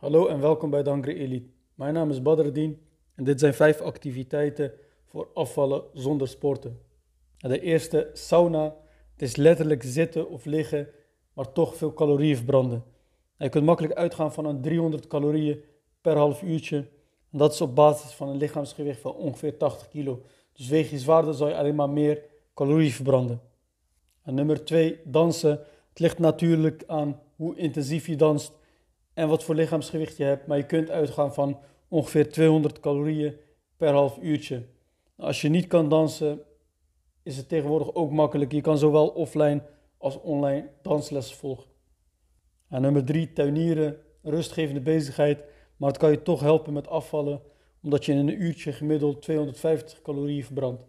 Hallo en welkom bij Dankre Elite. Mijn naam is Badreddin en dit zijn vijf activiteiten voor afvallen zonder sporten. De eerste, sauna. Het is letterlijk zitten of liggen, maar toch veel calorieën verbranden. Je kunt makkelijk uitgaan van een 300 calorieën per half uurtje. Dat is op basis van een lichaamsgewicht van ongeveer 80 kilo. Dus weeg je zwaarder, zal je alleen maar meer calorieën verbranden. En nummer twee, dansen. Het ligt natuurlijk aan hoe intensief je danst en wat voor lichaamsgewicht je hebt. Maar je kunt uitgaan van ongeveer 200 calorieën per half uurtje. Als je niet kan dansen, is het tegenwoordig ook makkelijk. Je kan zowel offline als online danslessen volgen. En nummer drie, tuinieren. Rustgevende bezigheid. Maar het kan je toch helpen met afvallen, omdat je in een uurtje gemiddeld 250 calorieën verbrandt.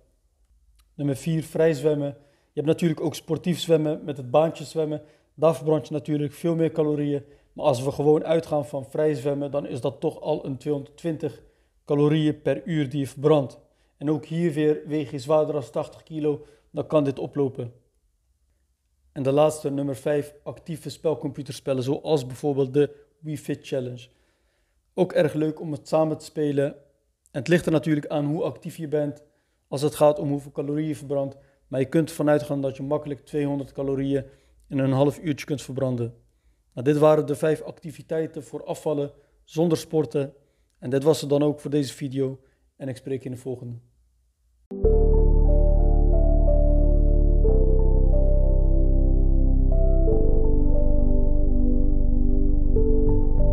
Nummer vier, vrij zwemmen. Je hebt natuurlijk ook sportief zwemmen met het baantje zwemmen. Daar verbrand je natuurlijk veel meer calorieën. Maar als we gewoon uitgaan van vrij zwemmen, dan is dat toch al een 220 calorieën per uur die je verbrandt. En ook hier weer weeg je zwaarder dan 80 kilo, dan kan dit oplopen. En de laatste, nummer 5, actieve spelcomputerspellen, zoals bijvoorbeeld de Wii Fit Challenge. Ook erg leuk om het samen te spelen. En het ligt er natuurlijk aan hoe actief je bent als het gaat om hoeveel calorieën je verbrandt. Maar je kunt ervan uitgaan dat je makkelijk 200 calorieën in een half uurtje kunt verbranden. Nou, dit waren de vijf activiteiten voor afvallen zonder sporten. En dit was het dan ook voor deze video. En ik spreek in de volgende.